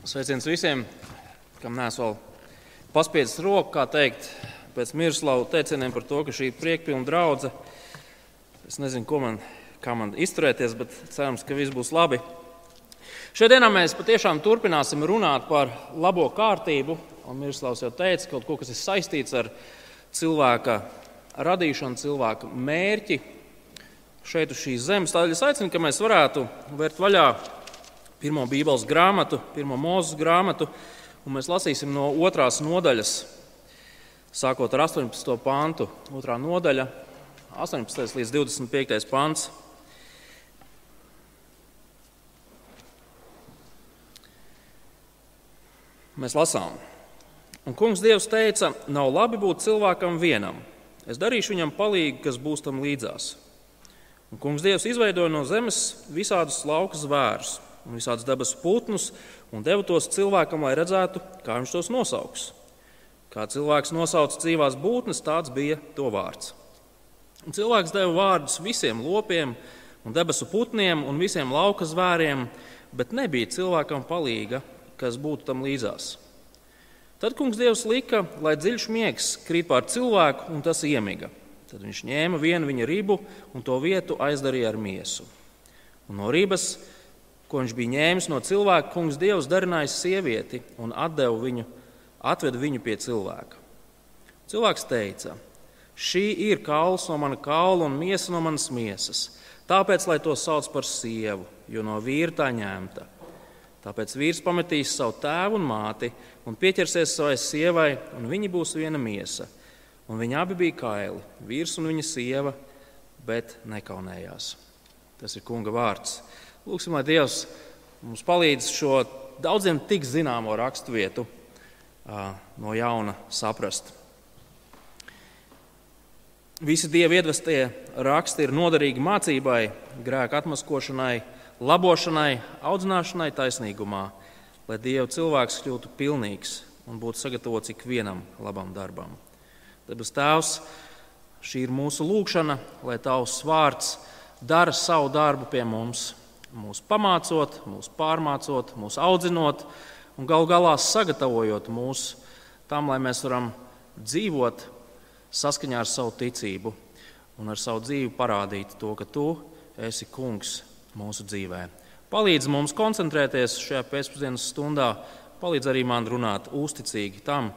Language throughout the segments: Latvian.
Sveiciens visiem, kam nesu vēl paspiedzis roku, kā teikt, pēc Mirslavas teicieniem par to, ka šī priekpilna draudzene. Es nezinu, ko man, kā man izturēties, bet cerams, ka viss būs labi. Šodien mēs patiešām turpināsim runāt par labo kārtību. Mirslavs jau teica, kaut ko, kas ir saistīts ar cilvēka radīšanu, cilvēka mērķi šeit uz šīs zemes. Tādēļ es aicinu, ka mēs varētu vērt vaļā pirmo Bībeles grāmatu, pirmo mūzes grāmatu, un mēs lasīsim no otrās nodaļas, sākot ar 18. pāntu. Otrā nodaļa, 18. līdz 25. pāns. Mēs lasām. Un kungs Dievs teica, nav labi būt cilvēkam vienam. Es darīšu viņam palīdzību, kas būs tam līdzās. Un kungs Dievs izveidoja no zemes visādus lauka zvērus un visādus dabas putnus un deva tos cilvēkam, lai redzētu, kā viņš tos nosauks. Kā cilvēks nosauca dzīvās būtnes, tāds bija to vārds. Un cilvēks deva vārdus visiem lopiem un debesu putniem un visiem lauka zvēriem, bet nebija cilvēkam palīga, kas būtu tam līdzās. Tad kungs Dievs lika, lai dziļš miegs krīt pār cilvēku, un tas iemiga. Tad viņš ņēma vienu viņa ribu un to vietu aizdarīja ar miesu. Un no ribas ko viņš bija ņēmis no cilvēka, kungs Dievs darināja sievieti un viņu, atveda viņu pie cilvēka. Cilvēks teica, šī ir kauls no mana kaula un miesa no manas miesas. Tāpēc, lai to sauc par sievu, jo no vīra tā ņemta. Tāpēc vīrs pametīs savu tēvu un māti un pieķersies savai sievai, un viņi būs viena miesa. Un viņi abi bija kaili, vīrs un viņa sieva, bet nekaunējās. Tas ir kunga vārds. Lūksim, lai Dievs mums palīdz šo daudziem tik zināmo raksturvietu no jauna saprast. Visi dievi iedvestie raksti ir noderīgi mācībai, grēka atmaskošanai, labošanai, audzināšanai taisnīgumā, lai Dieva cilvēks kļūtu pilnīgs un būtu sagatavots ikvienam labam darbam. Debes Tēvs, šī ir mūsu lūkšana, lai Tavs vārds dara savu darbu pie mums mūs pamācot, mūs pārmācot, mūs audzinot un gal galā sagatavojot mūs tam, lai mēs varam dzīvot saskaņā ar savu ticību un ar savu dzīvi parādīt to, ka tu esi kungs mūsu dzīvē. Palīdz mums koncentrēties šajā pēcpusdienas stundā, palīdz arī man runāt uzticīgi tam,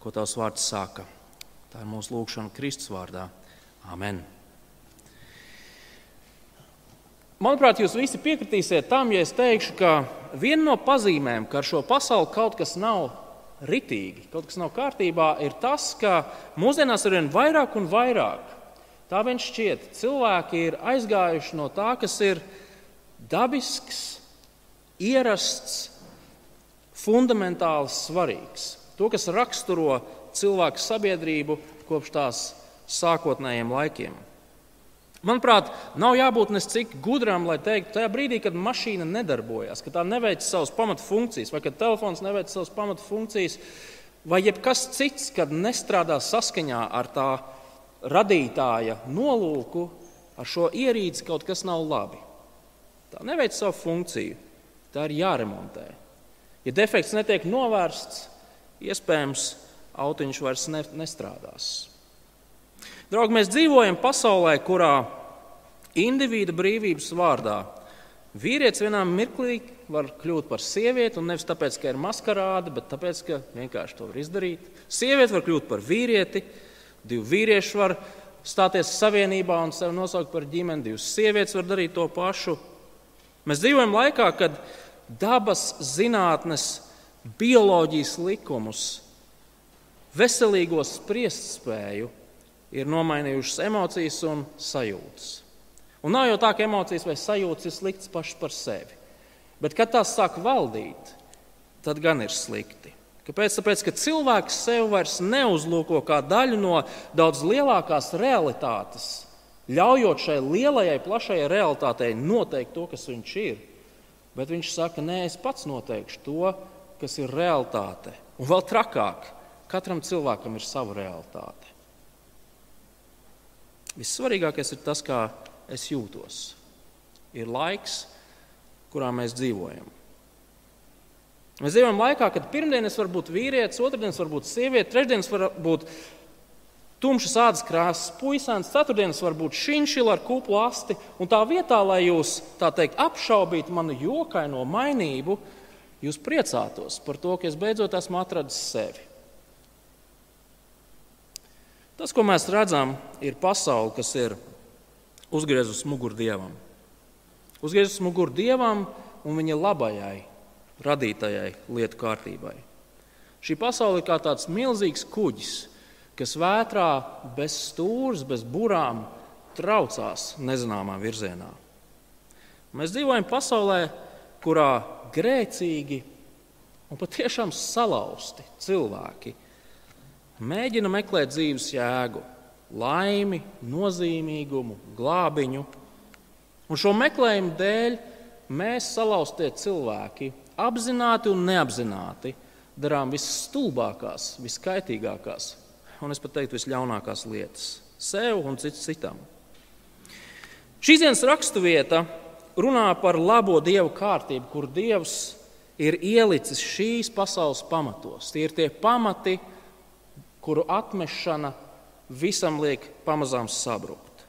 ko tavs vārds saka. Tā ir mūsu lūgšana Kristus vārdā. Amen! Manuprāt, jūs visi piekritīsiet tam, ja es teikšu, ka viena no pazīmēm, ka ar šo pasauli kaut kas nav ritīgi, kaut kas nav kārtībā, ir tas, ka mūsdienās ar vien vairāk un vairāk tā vien šķiet, cilvēki ir aizgājuši no tā, kas ir dabisks, ierasts, fundamentāli svarīgs. To, kas raksturo cilvēku sabiedrību kopš tās sākotnējiem laikiem. Manuprāt, nav jābūt nes cik gudram, lai teiktu, tajā brīdī, kad mašīna nedarbojas, ka tā neveic savas pamatfunkcijas, vai kad telefons neveic savas pamatfunkcijas, vai jebkas cits, kad nestrādā saskaņā ar tā radītāja nolūku, ar šo ierīci kaut kas nav labi. Tā neveic savu funkciju, tā ir jāremontē. Ja defekts netiek novērsts, iespējams, autiņš vairs ne, nestrādās. Draugi, mēs dzīvojam pasaulē, kurā indivīda brīvības vārdā vīrietis vienā mirklī var kļūt par sievieti, un nevis tāpēc, ka ir maskarāde, bet tāpēc, ka vienkārši to var izdarīt. Sieviete var kļūt par vīrieti, divi vīrieši var stāties savienībā un sevi nosaukt par ģimeni, divas sievietes var darīt to pašu. Mēs dzīvojam laikā, kad dabas zinātnes, bioloģijas likumus, veselīgo spriest spēju ir nomainījušas emocijas un sajūtas. Un nav jau tā, ka emocijas vai sajūtas ir sliktas pašas par sevi. Bet, kad tās sāk valdīt, tad gan ir slikti. Kāpēc? Tāpēc, ka cilvēks sev vairs neuzlūko kā daļu no daudz lielākās realitātes, ļaujot šai lielajai, plašajai realitātei noteikt to, kas viņš ir. Bet viņš saka, nē, es pats noteikšu to, kas ir realitāte. Un vēl trakāk, katram cilvēkam ir sava realitāte. Vissvarīgākais ir tas, kā es jūtos. Ir laiks, kurā mēs dzīvojam. Mēs dzīvojam laikā, kad pirmdienas var būt vīrietis, otrdienas var būt sieviete, trešdienas var būt tumšas ādas krāsas puisēns, ceturtdienas var būt šinšila ar kuplu asti. Un tā vietā, lai jūs teikt apšaubītu manu jokaino mainību, jūs priecātos par to, ka es beidzot esmu atradis sevi. Tas, ko mēs redzam, ir pasaule, kas ir uzgriezusi muguru dievam. Uzgriezusi muguru dievam un viņa labajai, radītajai lietu kārtībai. Šī pasaule ir kā tāds milzīgs kuģis, kas vētrā bez stūres, bez burām traucās nezināmā virzienā. Mēs dzīvojam pasaulē, kurā grēcīgi un patiešām salauzti cilvēki mēģina meklēt dzīves jēgu, laimi, nozīmīgumu, glābiņu. Un šo meklējumu dēļ mēs, salauztie cilvēki, apzināti un neapzināti darām visstulbākās, viskaitīgākās un es pat teiktu visļaunākās lietas sev un citam. Šīs dienas raksturvieta runā par labo dievu kārtību, kur dievs ir ielicis šīs pasaules pamatos. Tie ir tie pamati, kuru atmešana visam liek pamazām sabrukt.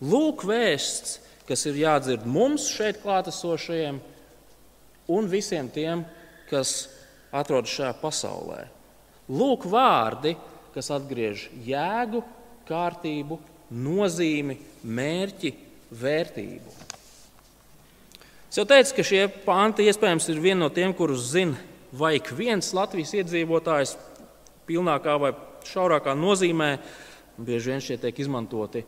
Lūk, vēsts, kas ir jādzird mums šeit klātesošajiem un visiem tiem, kas atrodas šajā pasaulē. Lūk, vārdi, kas atgriež jēgu, kārtību, nozīmi, mērķi, vērtību. Es jau teicu, ka šie panti iespējams ir viena no tiem, kurus zina vai ik viens Latvijas iedzīvotājs pilnākā vai šaurākā nozīmē. Bieži vien šie tiek izmantoti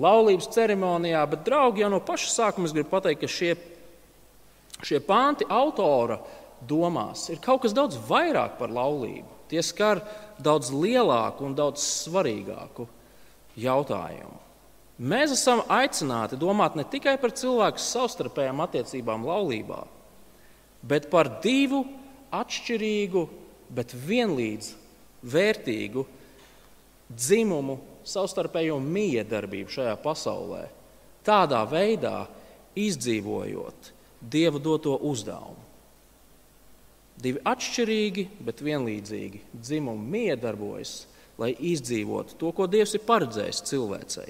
laulības ceremonijā, bet, draugi, jau no paša sākuma es gribu pateikt, ka šie, šie panti autora domās ir kaut kas daudz vairāk par laulību. Tie skar daudz lielāku un daudz svarīgāku jautājumu. Mēs esam aicināti domāt ne tikai par cilvēku savstarpējām attiecībām laulībā, bet par divu atšķirīgu, bet vienlīdz vērtīgu dzimumu savstarpējo miedarbību šajā pasaulē, tādā veidā izdzīvojot Dieva doto uzdevumu. Divi atšķirīgi, bet vienlīdzīgi dzimumi miedarbojas, lai izdzīvotu to, ko Dievs ir paredzējis cilvēcei.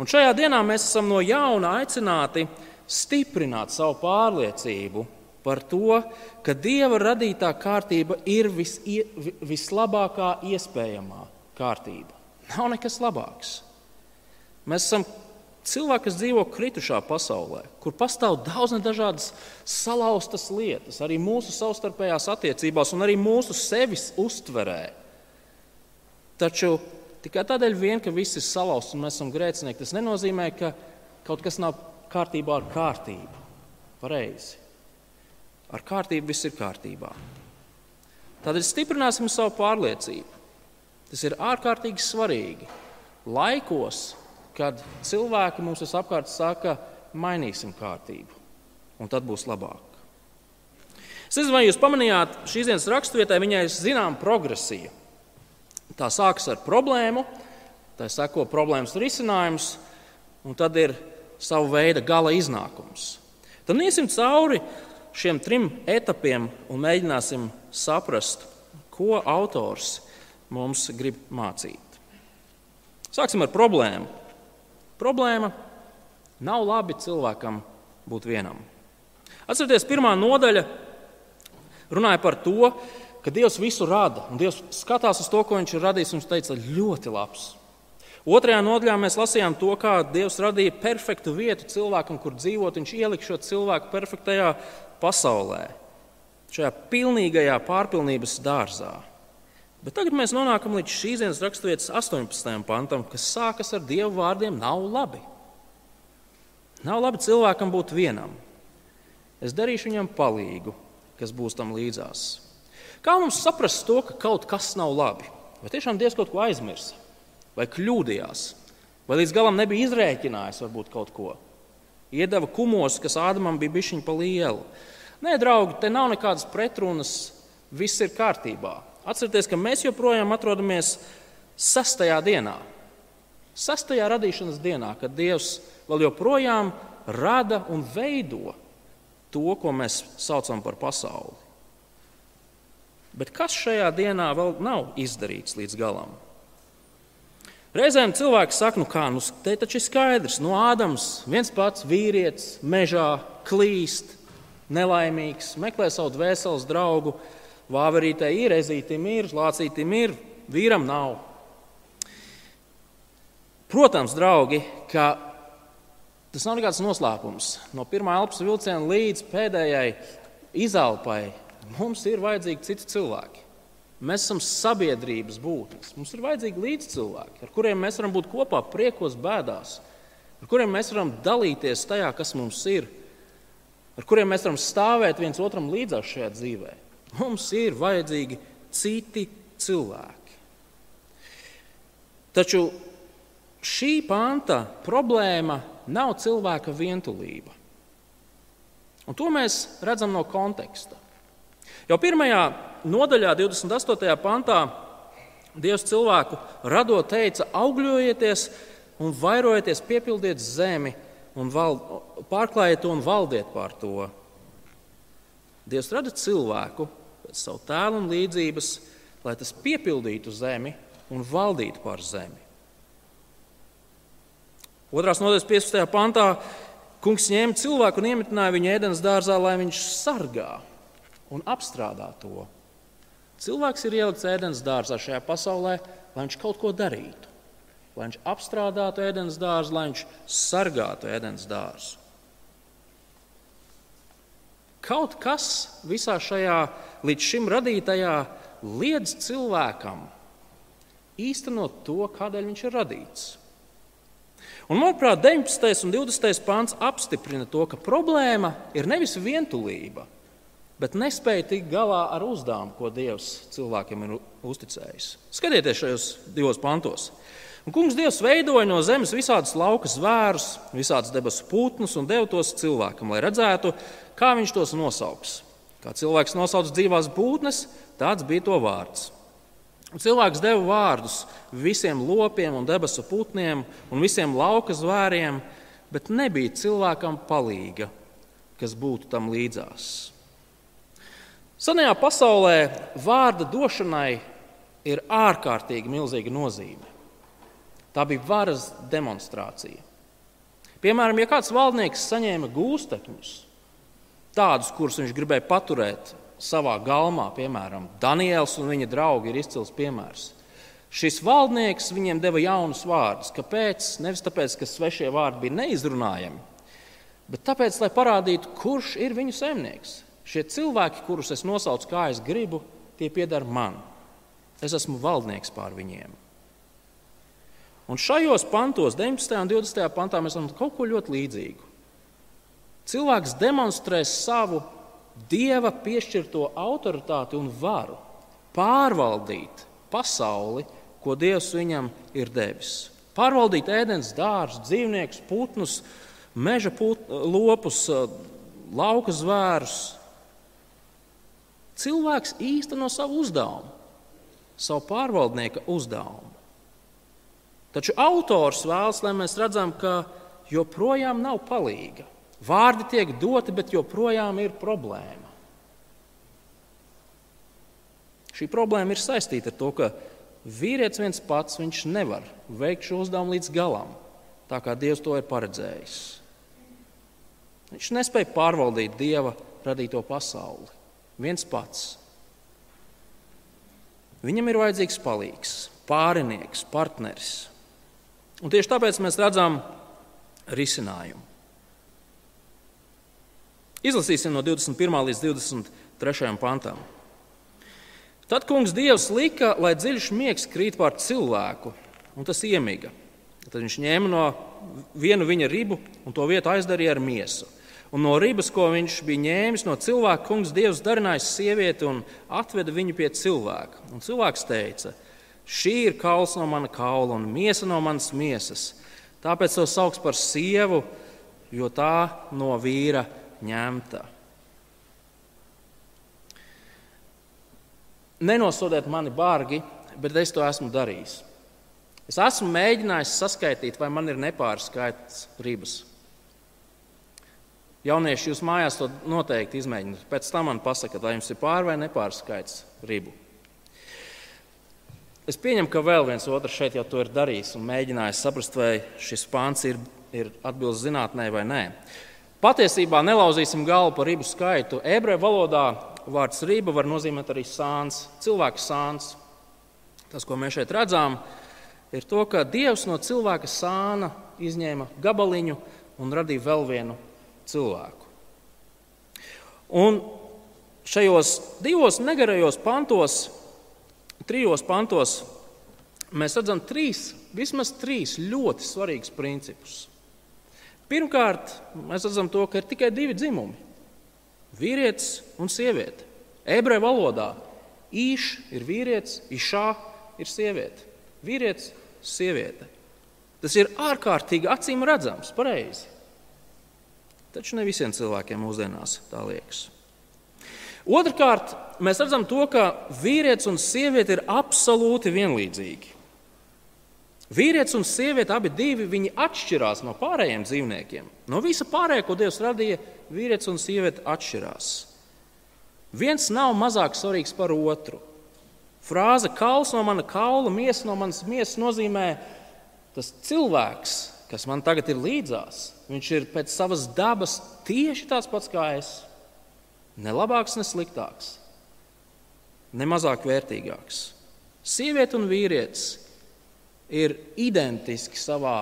Un šajā dienā mēs esam no jauna aicināti stiprināt savu pārliecību par to, ka Dieva radītā kārtība ir vis, vislabākā iespējamā kārtība. Nav nekas labāks. Mēs esam Cilvēki, kas dzīvo kritušā pasaulē, kur pastāv daudz dažādas salauztas lietas, arī mūsu savstarpējās attiecībās un arī mūsu sevis uztverē. Taču tikai tādēļ, vien, ka viss ir salauzts un mēs esam grēcinieki, tas nenozīmē, ka kaut kas nav kārtībā ar kārtību. Pareizi. Ar kārtību viss ir kārtībā. Tādēļ stiprināsim savu pārliecību. Tas ir ārkārtīgi svarīgi laikos, kad cilvēki mums apkārt saka, mainīsim kārtību, un tad būs labāk. Es nezinu, vai jūs pamanījāt, šīs dienas raksturvietā viņai ir zināma progresija. Tā sākas ar problēmu, tā seko problēmas risinājums, un tad ir sava veida gala iznākums. Tad iesim cauri šiem trim etapiem un mēģināsim saprast, ko autors mums grib mācīt. Sāksim ar problēmu. Problēma nav labi cilvēkam būt vienam. Atcerieties, pirmā nodaļa runāja par to, ka Dievs visu rada, un Dievs skatās uz to, ko Viņš ir radījis, un Viņš teica, ļoti labs. Otrajā nodaļā mēs lasījām to, kā Dievs radīja perfektu vietu cilvēkam, kur dzīvot. Viņš ielika šo cilvēku perfektajā pasaulē, šajā pilnīgajā pārpilnības dārzā. Bet tagad mēs nonākam līdz šīs dienas raksturvietas 18. pantam, kas sākas ar Dieva vārdiem: Nav labi. Nav labi cilvēkam būt vienam. Es darīšu viņam palīgu, kas būs tam līdzās. Kā mums saprast to, ka kaut kas nav labi? Vai tiešām Dievs kaut ko aizmirsa, vai kļūdījās, vai līdz galam nebija izrēķinājis varbūt kaut ko? Iedeva kumos, kas Ādamam bija bišķiņa pa lielu. Nē, draugi, te nav nekādas pretrunas, viss ir kārtībā. Atcerieties, ka mēs joprojām atrodamies sastajā dienā. Sastajā radīšanas dienā, kad Dievs vēl joprojām rada un veido to, ko mēs saucam par pasauli. Bet kas šajā dienā vēl nav izdarīts līdz galam? Reizēm cilvēks saka, nu kā, nu te taču ir skaidrs, no Ādams viens pats vīrietis, mežā klīst, nelaimīgs, meklē savu dvēseles draugu. Vāverītē ir, ezītim ir, lācītim ir, vīram nav. Protams, draugi, ka tas nav nekāds noslēpums. No pirmā elpas vilciena līdz pēdējai izelpai mums ir vajadzīgi citi cilvēki. Mēs esam sabiedrības būtnes. Mums ir vajadzīgi līdzcilvēki, ar kuriem mēs varam būt kopā, priekos, bēdās, ar kuriem mēs varam dalīties tajā, kas mums ir, ar kuriem mēs varam stāvēt viens otram līdzās šajā dzīvē. Mums ir vajadzīgi citi cilvēki. Taču šī panta problēma nav cilvēka vientulība. Un to mēs redzam no konteksta. Jau pirmajā nodaļā, 28. pantā, Dievs cilvēku radot teica: augļojieties un vairojieties, piepildiet zemi, un val, pārklājiet to un valdiet pār to. Dievs rada cilvēku pēc savu tēlu un līdzības, lai tas piepildītu zemi un valdītu pār zemi. Otrās nodaļas 15. pantā kungs ņēma cilvēku un iemetināja viņu ēdienas dārzā, lai viņš sargā un apstrādā to. Cilvēks ir ielikts ēdienas dārzā šajā pasaulē, lai viņš kaut ko darītu, lai viņš apstrādātu ēdienas dārzu, lai viņš sargātu ēdienas dārzu. Kaut kas visā šajā līdz šim radītajā liedz cilvēkam īstenot to, kādēļ viņš ir radīts. Un, manuprāt, 19. un 20. pāns apstiprina to, ka problēma ir nevis vientulība, bet nespēja tikt galā ar uzdevumu, ko Dievs cilvēkiem ir uzticējis. Skatieties šajos divos pantos. Un kungs Dievs veidoja no zemes visādus lauka zvērus, visādus debesu putnus un deva tos cilvēkam, lai redzētu, kā viņš tos nosauks. Kā cilvēks nosauc dzīvās būtnes, tāds bija to vārds. Un cilvēks deva vārdus visiem lopiem un debesu putniem un visiem lauka zvēriem, bet nebija cilvēkam palīga, kas būtu tam līdzās. Senajā pasaulē vārda došanai ir ārkārtīgi milzīga nozīme. Tā bija varas demonstrācija. Piemēram, ja kāds valdnieks saņēma gūstekņus, tādus, kurus viņš gribēja paturēt savā galmā, piemēram, Daniels un viņa draugi ir izcils piemērs. Šis valdnieks viņiem deva jaunus vārdus. Kāpēc? Nevis tāpēc, ka svešie vārdi bija neizrunājami, bet tāpēc, lai parādītu, kurš ir viņu saimnieks. Šie cilvēki, kurus es nosaucu kā es gribu, tie pieder man. Es esmu valdnieks pār viņiem. Un šajos pantos, 19. un 20. pantā, mēs redzam kaut ko ļoti līdzīgu. Cilvēks demonstrē savu dieva piešķirto autoritāti un varu pārvaldīt pasauli, ko Dievs viņam ir devis. Pārvaldīt ēdienas dārzus, dzīvniekus, putnus, meža put, lopus, lauka zvērus, Cilvēks īsteno savu uzdevumu, savu pārvaldnieka uzdevumu. Taču autors vēlas, lai mēs redzam, ka joprojām nav palīga. Vārdi tiek doti, bet joprojām ir problēma. Šī problēma ir saistīta ar to, ka vīrietis viens pats nevar veikt šo uzdevumu līdz galam, tā kā Dievs to ir paredzējis. Viņš nespēja pārvaldīt Dieva radīto pasauli viens pats. Viņam ir vajadzīgs palīgs, pārinieks, partneris. Un tieši tāpēc mēs redzam risinājumu. Izlasīsim no 21. līdz 23. pantam. Tad kungs Dievs lika, lai dziļš miegs krīt pār cilvēku, un tas iemiga. Tad viņš ņēma no vienu viņa ribu un to vietu aizdarīja ar miesu. Un no ribas, ko viņš bija ņēmis no cilvēka, kungs Dievs darinājis sievieti un atveda viņu pie cilvēka. Un cilvēks teica, šī ir kauls no mana kaula un miesa no manas miesas. Tāpēc to sauc par sievu, jo tā no vīra ņemta. Nenosodiet mani bargi, bet es to esmu darījis. Es esmu mēģinājis saskaitīt, vai man ir nepārskaitās ribas. Jaunieši, jūs mājās to noteikti izmēģiniet. Pēc tam man pasakiet, vai jums ir pār vai nepārskaits ribu. Es pieņemu, ka vēl viens otrs šeit jau to ir darījis un mēģinājis saprast, vai šis pāns ir, ir atbilst zinātnē vai nē. Patiesībā nelauzīsim galvu par ribu skaitu. Ebreju valodā vārds riba var nozīmēt arī sāns, cilvēka sāns. Tas, ko mēs šeit redzam, ir to, ka Dievs no cilvēka sāna izņēma gabaliņu un radīja vēl vienu cilvēku. Un šajos divos negarajos pantos, trijos pantos, mēs redzam trīs, vismaz trīs ļoti svarīgus principus. Pirmkārt, mēs redzam to, ka ir tikai divi dzimumi - vīrietis un sieviete. Ebreju valodā īš ir vīrietis, išā ir sieviete. Vīrietis, sieviete. Tas ir ārkārtīgi acīm redzams, pareizi. Taču ne visiem cilvēkiem mūsdienās tā liekas. Otrakārt, mēs redzam to, ka vīrietis un sieviete ir absolūti vienlīdzīgi. Vīrietis un sieviete abi divi atšķirās no pārējiem dzīvniekiem. No visa pārējā, ko Dievs radīja, vīrietis un sieviete atšķirās. Viens nav mazāk svarīgs par otru. Frāze kauls no mana kaula, miesa no manas miesas nozīmē tas cilvēks, kas man tagad ir līdzās, viņš ir pēc savas dabas tieši tāds pats kā es. Ne labāks, ne sliktāks, ne mazāk vērtīgāks. Sieviete un vīrietis ir identiski savā,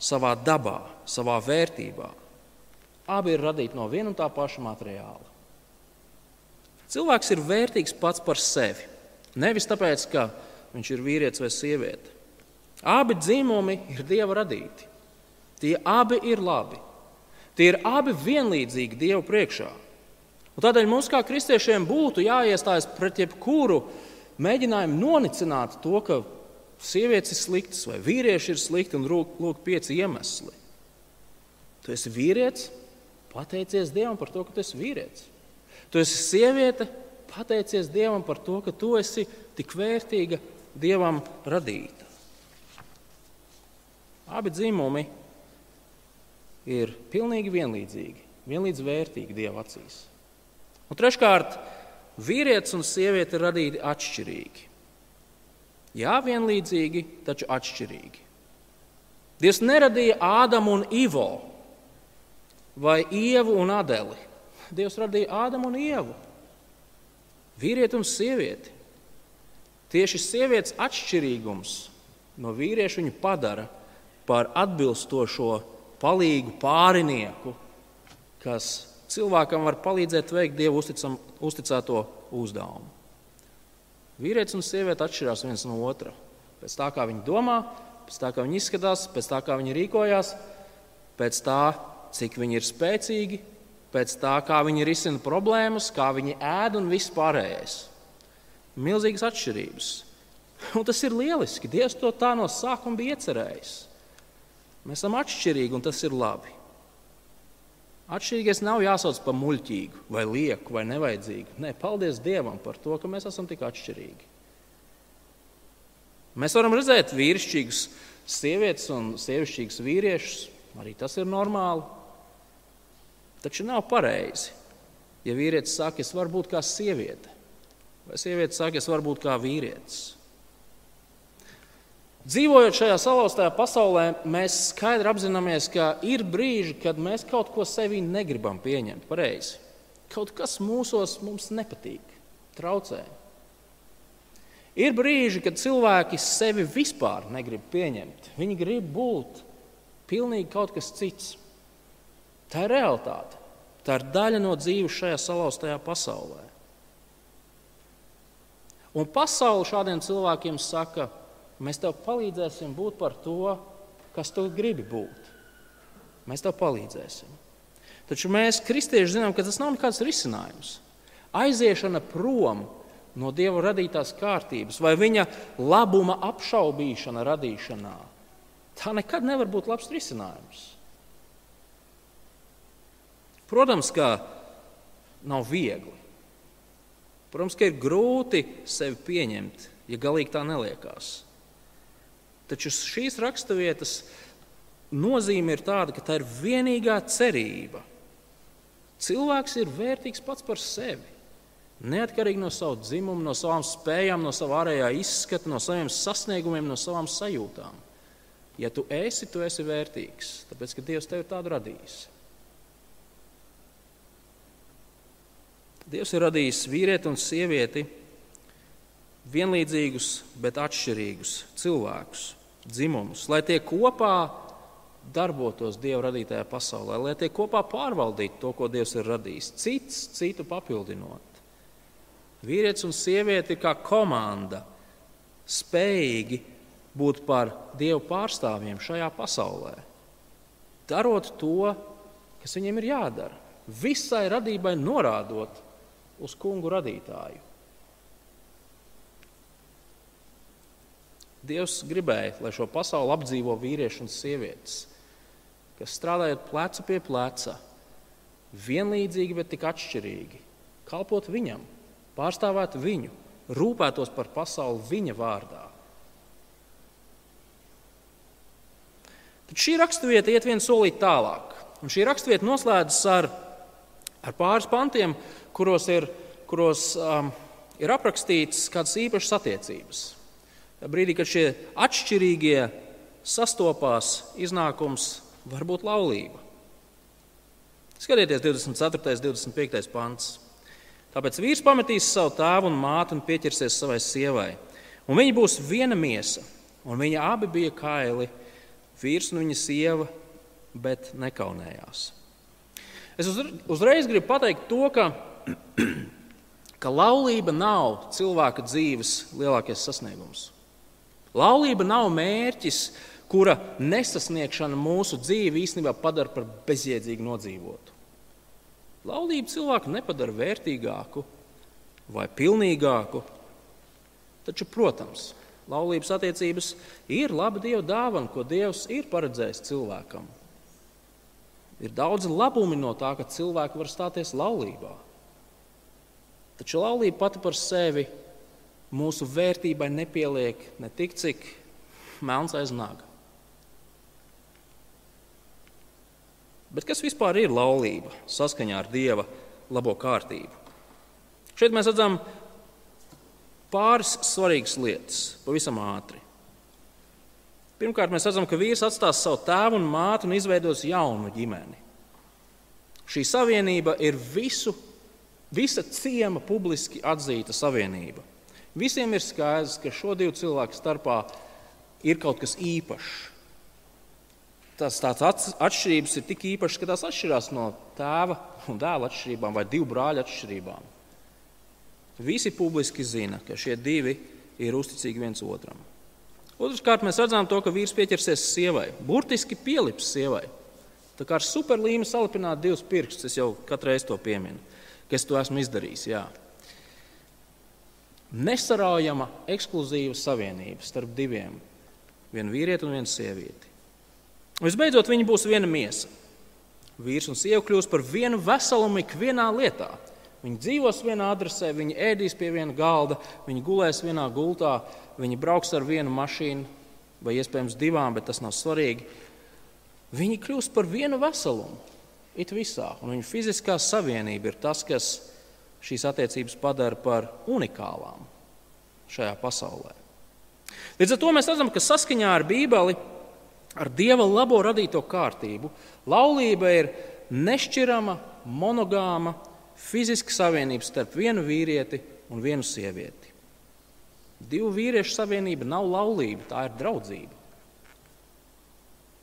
savā dabā, savā vērtībā. Abi ir radīti no viena un tā paša materiāla. Cilvēks ir vērtīgs pats par sevi. Nevis tāpēc, ka viņš ir vīrietis vai sieviete. Abi dzimumi ir dieva radīti. Tie abi ir labi. Tie ir abi vienlīdzīgi Dievu priekšā. Un tādēļ mums, kā kristiešiem, būtu jāiestājas pret jebkuru mēģinājumu nonicināt to, ka sievietes ir sliktas vai vīrieši ir slikti, un lūk, pieci iemesli. Tu esi vīrietis, pateicies Dievam par to, ka tu esi vīrietis. Tu esi sieviete, pateicies Dievam par to, ka tu esi tik vērtīga Dievam radīta. Abi dzimumi ir pilnīgi vienlīdzīgi, vienlīdz vērtīgi Dieva acīs. Un treškārt, vīrietis un sieviete ir radīti atšķirīgi. Jā, vienlīdzīgi, taču atšķirīgi. Dievs neradīja Ādamu un Ivo vai Ievu un Adeli. Dievs radīja Ādamu un Ievu, vīrieti un sievieti. Tieši sievietes atšķirīgums no vīrieša viņu padara par atbilstošo palīgu pārinieku, kas cilvēkam var palīdzēt veikt dievu uzticam, uzticēto uzdevumu. Vīrietis un sieviete atšķirās viens no otra. Pēc tā, kā viņi domā, pēc tā, kā viņi izskatās, pēc tā, kā viņi rīkojās, pēc tā, cik viņi ir spēcīgi, pēc tā, kā viņi risina problēmas, kā viņi ēd un viss pārējais. Milzīgas atšķirības. Un tas ir lieliski. Dievs to tā no sākuma bija iecerējis. Mēs esam atšķirīgi, un tas ir labi. Atšķirīgais nav jāsauc par muļķīgu, vai lieku, vai nevajadzīgu. Nē, paldies Dievam par to, ka mēs esam tik atšķirīgi. Mēs varam redzēt vīrišķīgus sievietes un sievišķīgus vīriešus. Arī tas ir normāli. Taču nav pareizi, ja vīrietis saka, es varu būt kā sieviete, vai sieviete saka, es varu būt kā vīrietis. Dzīvojot šajā salauztajā pasaulē, mēs skaidri apzināmies, ka ir brīži, kad mēs kaut ko sevī negribam pieņemt pareizi. Kaut kas mūsos mums nepatīk, traucē. Ir brīži, kad cilvēki sevi vispār negrib pieņemt. Viņi grib būt pilnīgi kaut kas cits. Tā ir realitāte. Tā ir daļa no dzīves šajā salauztajā pasaulē. Un pasaule šādiem cilvēkiem saka, Mēs tev palīdzēsim būt par to, kas tu gribi būt. Mēs tev palīdzēsim. Taču mēs, kristieši, zinām, ka tas nav nekāds risinājums. Aiziešana prom no Dieva radītās kārtības vai viņa labuma apšaubīšana radīšanā, tā nekad nevar būt labs risinājums. Protams, ka nav viegli. Protams, ka ir grūti sevi pieņemt, ja galīgi tā neliekās. Taču šīs raksturvietas nozīme ir tāda, ka tā ir vienīgā cerība Cilvēks ir vērtīgs pats par sevi. Neatkarīgi no sava dzimuma, no savām spējām, no sava ārējā izskata, no saviem sasniegumiem, no savām sajūtām. Ja tu esi, tu esi vērtīgs, tāpēc ka Dievs tevi tādu radījis. Dievs ir radījis vīrieti un sievieti vienlīdzīgus, bet atšķirīgus cilvēkus, dzimumus, lai tie kopā darbotos Dieva radītajā pasaulē, lai tie kopā pārvaldītu to, ko Dievs ir radījis, cits citu papildinot. Vīrietis un sieviete ir kā komanda, spējīgi būt par Dieva pārstāvjiem šajā pasaulē, darot to, kas viņiem ir jādara, visai radībai norādot uz kungu radītāju. Dievs gribēja, lai šo pasauli apdzīvo vīrieši un sievietes, kas strādājot plecu pie pleca, vienlīdzīgi, bet tik atšķirīgi, kalpot viņam, pārstāvēt viņu, rūpētos par pasauli viņa vārdā. Tad šī raksturvieta iet vienu solīt tālāk. Un šī raksturvieta noslēdzas ar, ar pāris pantiem, kuros ir, kuros, um, ir aprakstīts kādas īpašas attiecības. Brīdī, kad šie atšķirīgie sastopās, iznākums var būt laulība. Skatieties, 24. un 25. pants. Tāpēc vīrs pametīs savu tēvu un māti un pieķersies savai sievai. Un viņi būs viena miesa, un viņi abi bija kaili, vīrs un viņa sieva, bet nekaunējās. Es uzreiz gribu pateikt to, ka, ka laulība nav cilvēka dzīves lielākais sasniegums. Laulība nav mērķis, kura nesasniegšana mūsu dzīvi īstenībā padara par bezjēdzīgu nodzīvotu. Laulība cilvēku nepadara vērtīgāku vai pilnīgāku, taču, protams, laulības attiecības ir laba dieva dāvana, ko Dievs ir paredzējis cilvēkam. Ir daudz labumi no tā, ka cilvēki var stāties laulībā. Taču laulība pati par sevi mūsu vērtībai nepieliek ne tik, cik melns aiz naga. Bet kas vispār ir laulība saskaņā ar Dieva labo kārtību? Šeit mēs redzam pāris svarīgas lietas, pavisam ātri. Pirmkārt, mēs redzam, ka vīrs atstās savu tēvu un mātu un izveidos jaunu ģimeni. Šī savienība ir visu, visa ciema publiski atzīta savienība. Visiem ir skaidrs, ka šo divu cilvēku starpā ir kaut kas īpašs tās, tās atšķirības ir tik īpašas, ka tās atšķirās no tēva un dēla atšķirībām vai divu brāļu atšķirībām. Visi publiski zina, ka šie divi ir uzticīgi viens otram. Otrkārt, mēs redzam to, ka vīrs pieķersies sievai, burtiski pielips sievai. Tā kā ar superlīmu salipināt divus pirkstus, es jau katru reizi to pieminu, ka es to esmu izdarījis. Jā. Nesaraujama, ekskluzīva savienība starp diviem, vienu vīrieti un vienu sievieti. Visbeidzot, viņi būs viena miesa. Vīrs un sieva kļūs par vienu veselumu ikvienā lietā. Viņi dzīvos vienā adresē, viņi ēdīs pie viena galda, viņi gulēs vienā gultā, viņi brauks ar vienu mašīnu, vai iespējams divām, bet tas nav svarīgi. Viņi kļūst par vienu veselumu, it visā. Un viņu fiziskā savienība ir tas, kas šīs attiecības padara par unikālām šajā pasaulē. Līdz ar to mēs redzam, ka saskaņā ar Bībeli ar Dieva labo radīto kārtību. Laulība ir nešķirama, monogāma, fiziska savienība starp vienu vīrieti un vienu sievieti. Divu vīriešu savienība nav laulība, tā ir draudzība.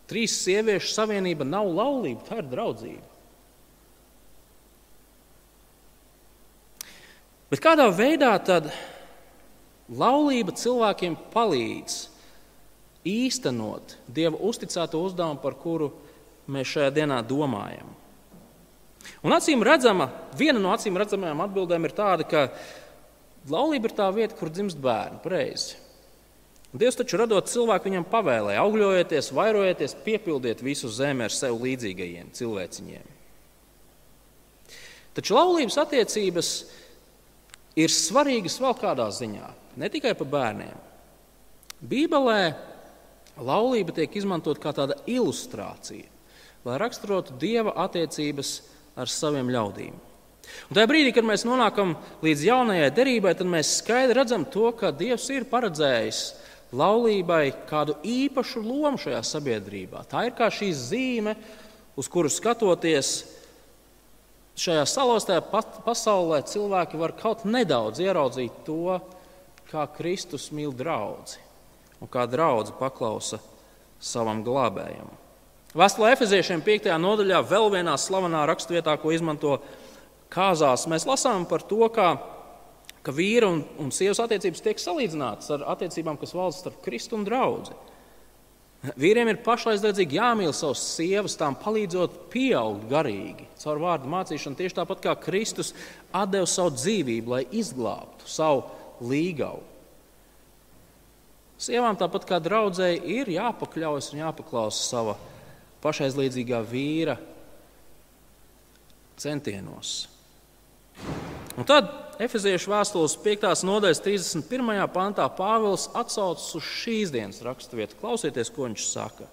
Trīs sieviešu savienība nav laulība, tā ir draudzība. Bet kādā veidā tad laulība cilvēkiem palīdz īstenot Dieva uzticēto uzdevumu, par kuru mēs šajā dienā domājam. Un acīm redzama, viena no acīm redzamajām atbildēm ir tāda, ka laulība ir tā vieta, kur dzimst bērni. Pareizi. Dievs taču radot cilvēku, viņam pavēlēja, augļojieties, vairojieties, piepildiet visu zemi ar sev līdzīgajiem cilvēciņiem. Taču laulības attiecības ir svarīgas vēl kādā ziņā, ne tikai par bērniem. Bībelē laulība tiek izmantot kā tāda ilustrācija, lai raksturotu dieva attiecības ar saviem ļaudīm. Un tajā brīdī, kad mēs nonākam līdz jaunajai derībai, tad mēs skaidri redzam to, ka Dievs ir paredzējis laulībai kādu īpašu lomu šajā sabiedrībā. Tā ir kā šī zīme, uz kuru skatoties šajā salostajā pasaulē, cilvēki var kaut nedaudz ieraudzīt to, kā Kristus mīl draugu un kā draugs paklausa savam glābējam. Vēstulē Efeziešiem 5. nodaļā, vēl vienā slavenā raksturvietā, ko izmanto kāzās, mēs lasām par to, kā, ka vīra un, un sievas attiecības tiek salīdzinātas ar attiecībām, kas valda starp Kristu un draugu. Vīriem ir pašaizliedzīgi jāmīl savas sievas, tām palīdzot pieaugt garīgi, caur vārdu mācīšanu, tieši tāpat kā Kristus deva savu dzīvību, lai izglābtu savu līgavu. Sievām tāpat kā draudzēji ir jāpakļaujas un jāpaklausa sava pašaizliedzīgā vīra centienos. Un tad Efeziešu vēstules 5. nodaļas 31. pantā Pāvils atsaucas uz šīs dienas raksturvietu. Klausieties, ko viņš saka.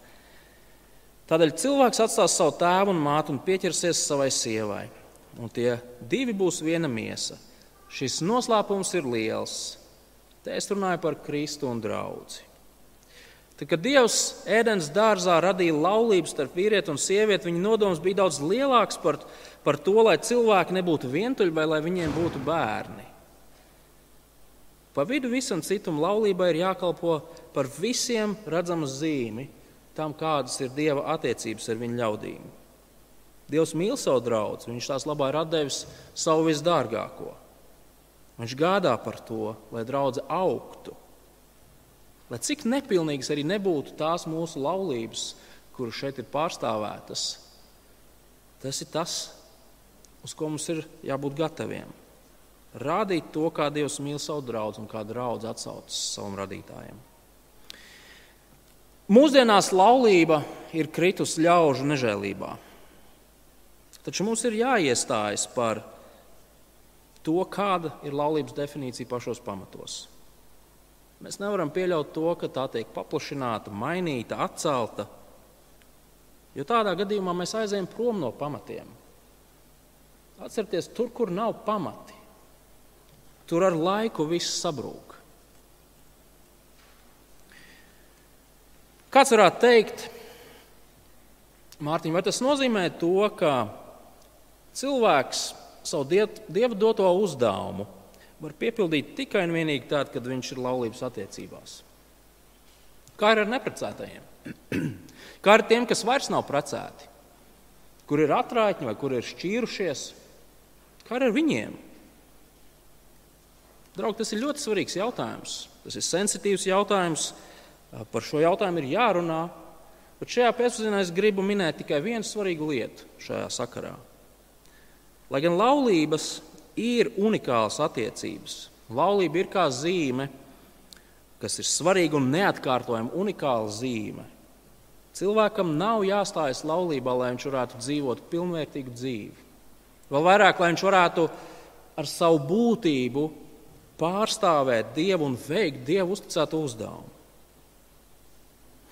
Tādēļ cilvēks atstās savu tēvu un mātu un pieķersies savai sievai, un tie divi būs viena miesa. Šis noslēpums ir liels. Te es runāju par Kristu un draugu. Tad, kad Dievs ēdienas dārzā radīja laulību starp vīrieti un sievieti, viņa nodoms bija daudz lielāks par, par to, lai cilvēki nebūtu vientuļi vai lai viņiem būtu bērni. Pa vidu visam citam laulībai ir jākalpo par visiem redzamu zīmi tam, kādas ir Dieva attiecības ar viņu ļaudīm. Dievs mīl savu draugu, viņš tās labā ir devis savu visdārgāko. Viņš gādā par to, lai draudzene augtu Lai cik nepilnīgas arī nebūtu tās mūsu laulības, kuras šeit ir pārstāvētas, tas ir tas, uz ko mums ir jābūt gataviem. Rādīt to, kā Dievs mīl savu draugu un kā draugs atsaucas savam radītājam. Mūsdienās laulība ir kritusi ļaužu nežēlībā. Taču mums ir jāiestājas par to, kāda ir laulības definīcija pašos pamatos. Mēs nevaram pieļaut to, ka tā tiek paplašināta, mainīta, atcelta. Jo tādā gadījumā mēs aizējām prom no pamatiem. Atcerieties, tur, kur nav pamati, tur ar laiku viss sabrūk. Kāds varētu teikt, Mārtiņ, vai tas nozīmē to, ka cilvēks savu dievu doto uzdevumu var piepildīt tikai un vienīgi tad, kad viņš ir laulības attiecībās. Kā ir ar neprecētajiem? Kā ar tiem, kas vairs nav precēti, kur ir atrāķi vai kur ir šķīrušies? Kā ar viņiem? Draugi, tas ir ļoti svarīgs jautājums. Tas ir sensitīvs jautājums. Par šo jautājumu ir jārunā. Bet šajā pēcpusdienā es gribu minēt tikai vienu svarīgu lietu šajā sakarā. Lai gan laulības ir unikālas attiecības. Laulība ir kā zīme, kas ir svarīga un neatkārtojama, unikāla zīme. Cilvēkam nav jāstājas laulībā, lai viņš varētu dzīvot pilnvērtīgu dzīvi. Vēl vairāk, lai viņš varētu ar savu būtību pārstāvēt Dievu un veikt Dievu uzticētu uzdevumu.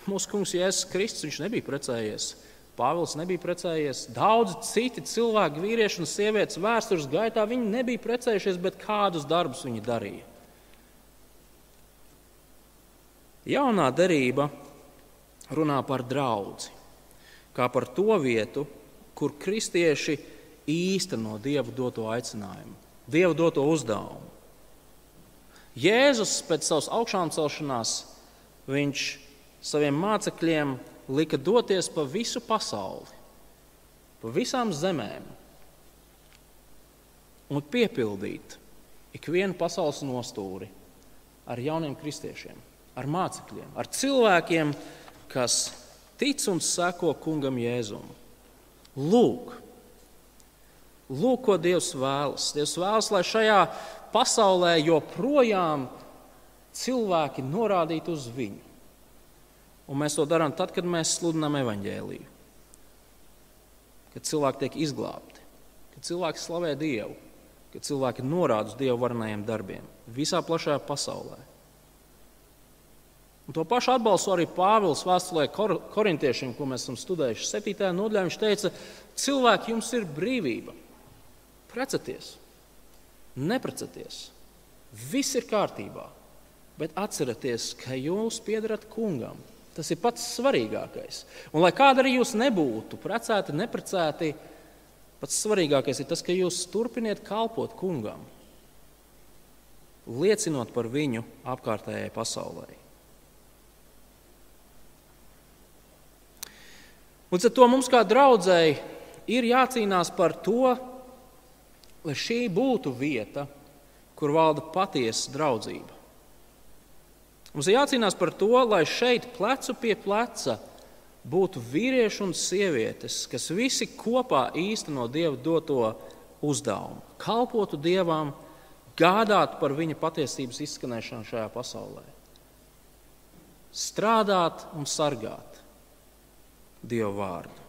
Mūsu kungs Jēzus Kristus nebija precējies Pāvils nebija precējies. Daudzi citi cilvēki, vīrieši un sievietes vēstures gaitā, viņi nebija precējušies, bet kādus darbus viņi darīja. Jaunā derība runā par draugu, kā par to vietu, kur kristieši īsteno Dievu doto aicinājumu, Dievu doto uzdevumu. Jēzus pēc savas augšām celšanās, viņš saviem mācekļiem lika doties pa visu pasauli, pa visām zemēm un piepildīt ikvienu pasaules nostūri ar jauniem kristiešiem, ar mācekļiem, ar cilvēkiem, kas tic un seko kungam Jēzum. Lūk, lūk, ko Dievs vēlas. Dievs vēlas, lai šajā pasaulē joprojām cilvēki norādītu uz viņu. Un mēs to darām tad, kad mēs sludinām evaņģēlīju. Kad cilvēki tiek izglābti, kad cilvēki slavē Dievu, kad cilvēki norāda uz Dieva varenajiem darbiem visā plašajā pasaulē. Un to pašu atbalstu arī Pāvils vēstulē kor korintiešiem, ko mēs esam studējuši 7. nodaļā. Viņš teica, cilvēki, jums ir brīvība. Preceties, nepreceties. Viss ir kārtībā, bet atcerieties, ka jūs piedarat kungam. Tas ir pats svarīgākais. Un, lai kāda arī jūs nebūtu, precēti, neprecēti, pats svarīgākais ir tas, ka jūs turpiniet kalpot kungam, liecinot par viņu apkārtējai pasaulē. Līdz ar to mums kā draudzēji ir jācīnās par to, lai šī būtu vieta, kur valda patiesa draudzība. Mums ir jācīnās par to, lai šeit plecu pie pleca būtu vīrieši un sievietes, kas visi kopā īsteno Dieva doto uzdevumu, kalpotu Dievam, gādāt par viņa patiesības izskanēšanu šajā pasaulē, strādāt un sargāt. Dieva vārdu.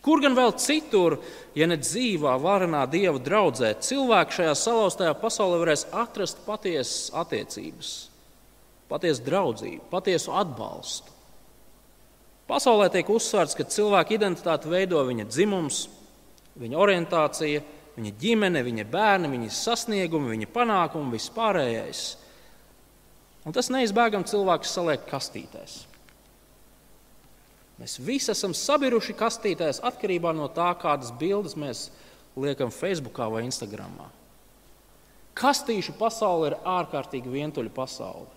Kur gan vēl citur, ja ne dzīvā, varenā Dieva draudzē, cilvēki šajā salauztajā pasaulē varēs atrast patiesas attiecības, patiesu draudzību, patiesu atbalstu. Pasaulē tiek uzsvērts, ka cilvēka identitāti veido viņa dzimums, viņa orientācija, viņa ģimene, viņa bērni, viņa sasniegumi, viņa panākumi, vispārējais. Un tas neizbēgami cilvēks saliek kastītēs. Mēs visi esam sabiruši kastītēs atkarībā no tā, kādas bildes mēs liekam Facebook vai Instagram. Kastīšu pasaule ir ārkārtīgi vientuļa pasaule.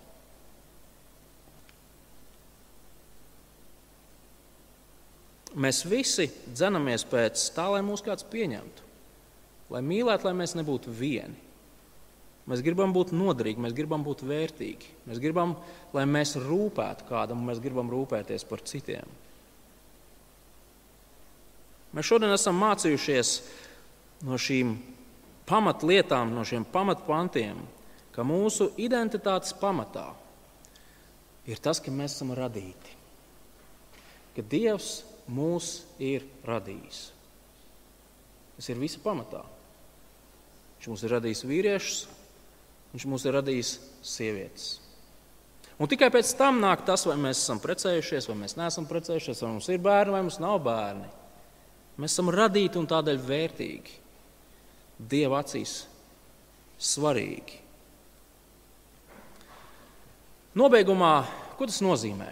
Mēs visi dzenamies pēc tā, lai mūs kāds pieņemtu, lai mīlētu, lai mēs nebūtu vieni. Mēs gribam būt noderīgi, mēs gribam būt vērtīgi, mēs gribam, lai mēs rūpētu kādam, un mēs gribam rūpēties par citiem. Mēs šodien esam mācījušies no šīm pamatlietām, no šiem pamatpantiem, ka mūsu identitātes pamatā ir tas, ka mēs esam radīti. Ka Dievs mūs ir radījis. Tas ir visa pamatā. Viņš mūs ir radījis vīriešus, viņš mūs ir radījis sievietes. Un tikai pēc tam nāk tas, vai mēs esam precējušies, vai mēs neesam precējušies, vai mums ir bērni, vai mums nav bērni. Mēs esam radīti un tādēļ vērtīgi. Dieva acīs svarīgi. Nobeigumā, ko tas nozīmē?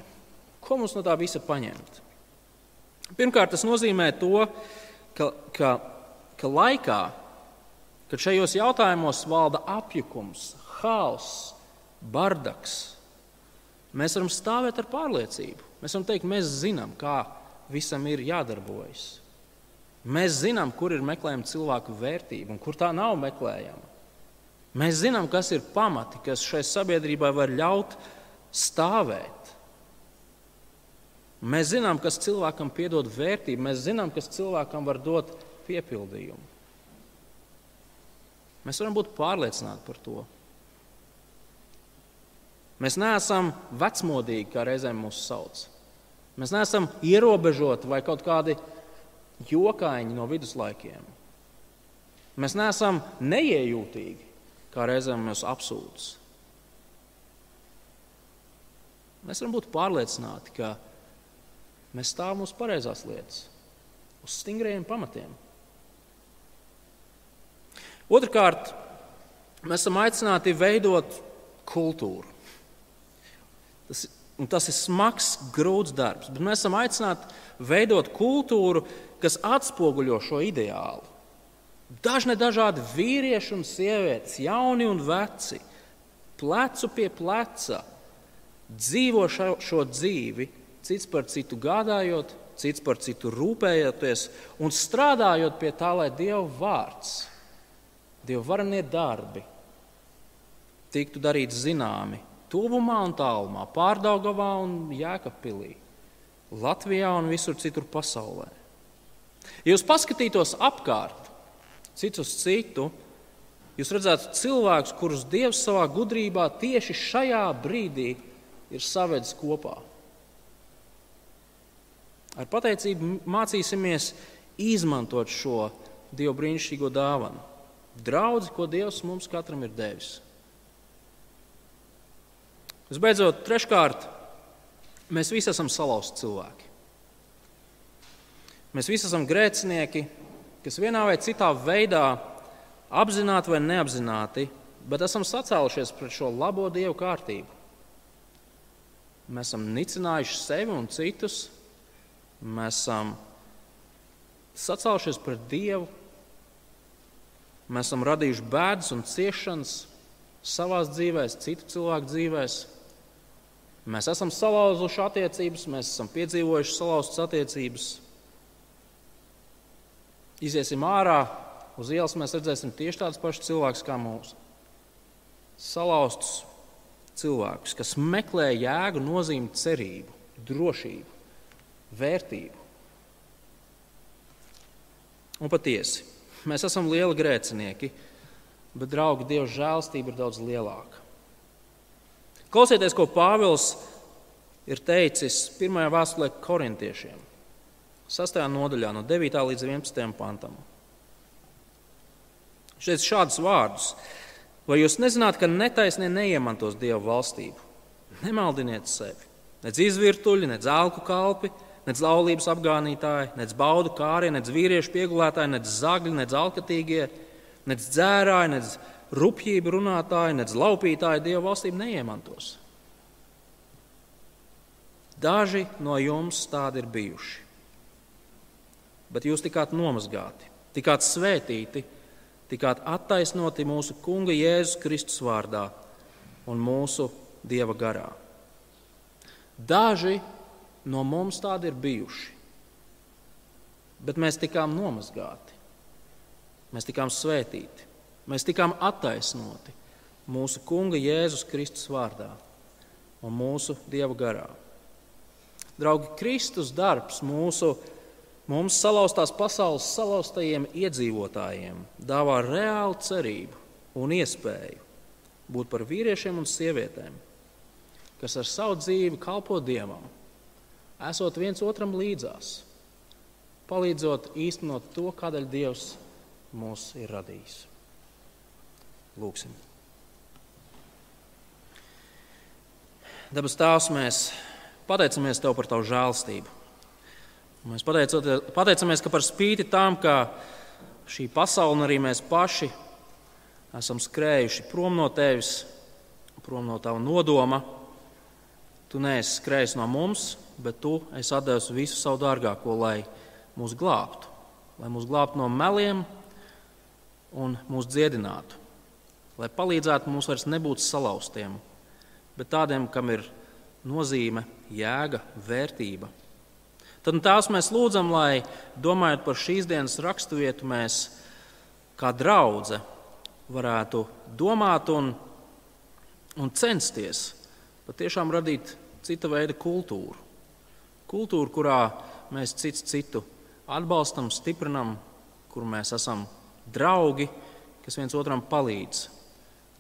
Ko mums no tā visa paņemt? Pirmkārt, tas nozīmē to, ka, ka, ka laikā, kad šajos jautājumos valda apjukums, haoss, bardaks, mēs varam stāvēt ar pārliecību. Mēs varam teikt, mēs zinām, kā visam ir jādarbojas. Mēs zinām, kur ir meklējama cilvēku vērtība un kur tā nav meklējama. Mēs zinām, kas ir pamati, kas šai sabiedrībai var ļaut stāvēt. Mēs zinām, kas cilvēkam piedod vērtību, mēs zinām, kas cilvēkam var dot piepildījumu. Mēs varam būt pārliecināti par to. Mēs neesam vecmodīgi, kā reizēm mūs sauc. Mēs neesam ierobežoti vai kaut kādi jokaiņi no viduslaikiem. Mēs neesam neiejūtīgi, kā reizēm mūs apsūdz. Mēs varam būt pārliecināti, ka mēs stāvam uz pareizās lietas, uz stingriem pamatiem. Otrakārt, mēs esam aicināti veidot kultūru. Tas, tas ir smags, grūts darbs, bet mēs esam aicināti veidot kultūru, kas atspoguļo šo ideālu. Dažne dažādi vīrieši un sievietes, jauni un veci, plecu pie pleca, dzīvo šo, šo dzīvi, cits par citu gādājot, cits par citu rūpējoties un strādājot pie tā, lai Dieva vārds, Dieva varenie darbi tiktu darīti zināmi tuvumā un tālumā, pārdaugavā un jēkapilī, Latvijā un visur citur pasaulē. Ja jūs paskatītos apkārt, cits uz citu, jūs redzētu cilvēkus, kurus Dievs savā gudrībā tieši šajā brīdī ir savedis kopā. Ar pateicību mācīsimies izmantot šo Dieva brīnišķīgo dāvanu, draugu, ko Dievs mums katram ir devis. Visbeidzot, treškārt, Mēs visi esam salauzti cilvēki. Mēs visi esam grēcinieki, kas vienā vai citā veidā, apzināti vai neapzināti, bet esam sacēlušies pret šo labo dievu kārtību. Mēs esam nicinājuši sevi un citus, mēs esam sacēlušies pret dievu, mēs esam radījuši bēdas un ciešanas savā dzīvē, citu cilvēku dzīvēm. Mēs esam salauzuši attiecības, mēs esam piedzīvojuši salauztas attiecības. Iziesim ārā uz ielas, mēs redzēsim tieši tādus pašus cilvēkus kā mūsu. Salauztus cilvēkus, kas meklē jēgu, nozīmi, cerību, drošību, vērtību. Un patiesi, mēs esam lieli grēcinieki, bet, draugi, Dieva žēlstība ir daudz lielāka. Klausieties, ko Pāvils ir teicis pirmajā vēstulē korintiešiem, 6. nodaļā, no 9. līdz 11. pantam. Šeit šādus vārdus: Vai jūs nezināt, ka netaisnie neiemantos Dieva valstību? Nemaldiniet sevi, nec izvirtuļi, nec zelku kalpi, nec laulības apgānītāji, nec baudu kārie, nec vīriešu piegulētāji, nec zagļi, nec alkatīgie, nec dzērāji, nec rupjību runātāji, nec laupītāji Dieva valstību neiemantos. Daži no jums tādi ir bijuši, bet jūs tikāt nomazgāti, tikāt svētīti, tikāt attaisnoti mūsu Kunga Jēzus Kristus vārdā un mūsu Dieva garā. Daži no mums tādi ir bijuši, bet mēs tikām nomazgāti, mēs tikām svētīti. Mēs tikām attaisnoti mūsu Kunga Jēzus Kristus vārdā un mūsu Dieva garā. Draugi, Kristus darbs mūsu, mums salauztās pasaules salauztajiem iedzīvotājiem dāvā reālu cerību un iespēju būt par vīriešiem un sievietēm, kas ar savu dzīvi kalpo Dievam, esot viens otram līdzās, palīdzot īstenot to, kādēļ Dievs mūs ir radījis. Lūksim. Dabas Tēvs, mēs pateicamies Tev par Tavu žēlstību. Mēs pateicamies, ka par spīti tam, ka šī pasaule un arī mēs paši esam skrējuši prom no Tevis, prom no Tava nodoma, Tu neesi skrējis no mums, bet Tu esi devis visu savu dārgāko, lai mūs glābtu, lai mūs glābtu no meliem un mūs dziedinātu lai palīdzētu mums vairs nebūt salauztiem, bet tādiem, kam ir nozīme, jēga, vērtība. Tad tās mēs lūdzam, lai domājot par šīs dienas raksturvietu, mēs kā draudzene varētu domāt un, un censties patiešām radīt cita veida kultūru. Kultūru, kurā mēs cits citu atbalstam, stiprinam, kur mēs esam draugi, kas viens otram palīdz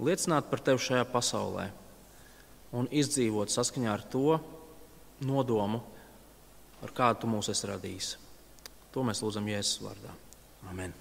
liecināt par tevi šajā pasaulē un izdzīvot saskaņā ar to nodomu, ar kādu tu mūs esi radījis. To mēs lūdzam Jēzus vārdā. Amen.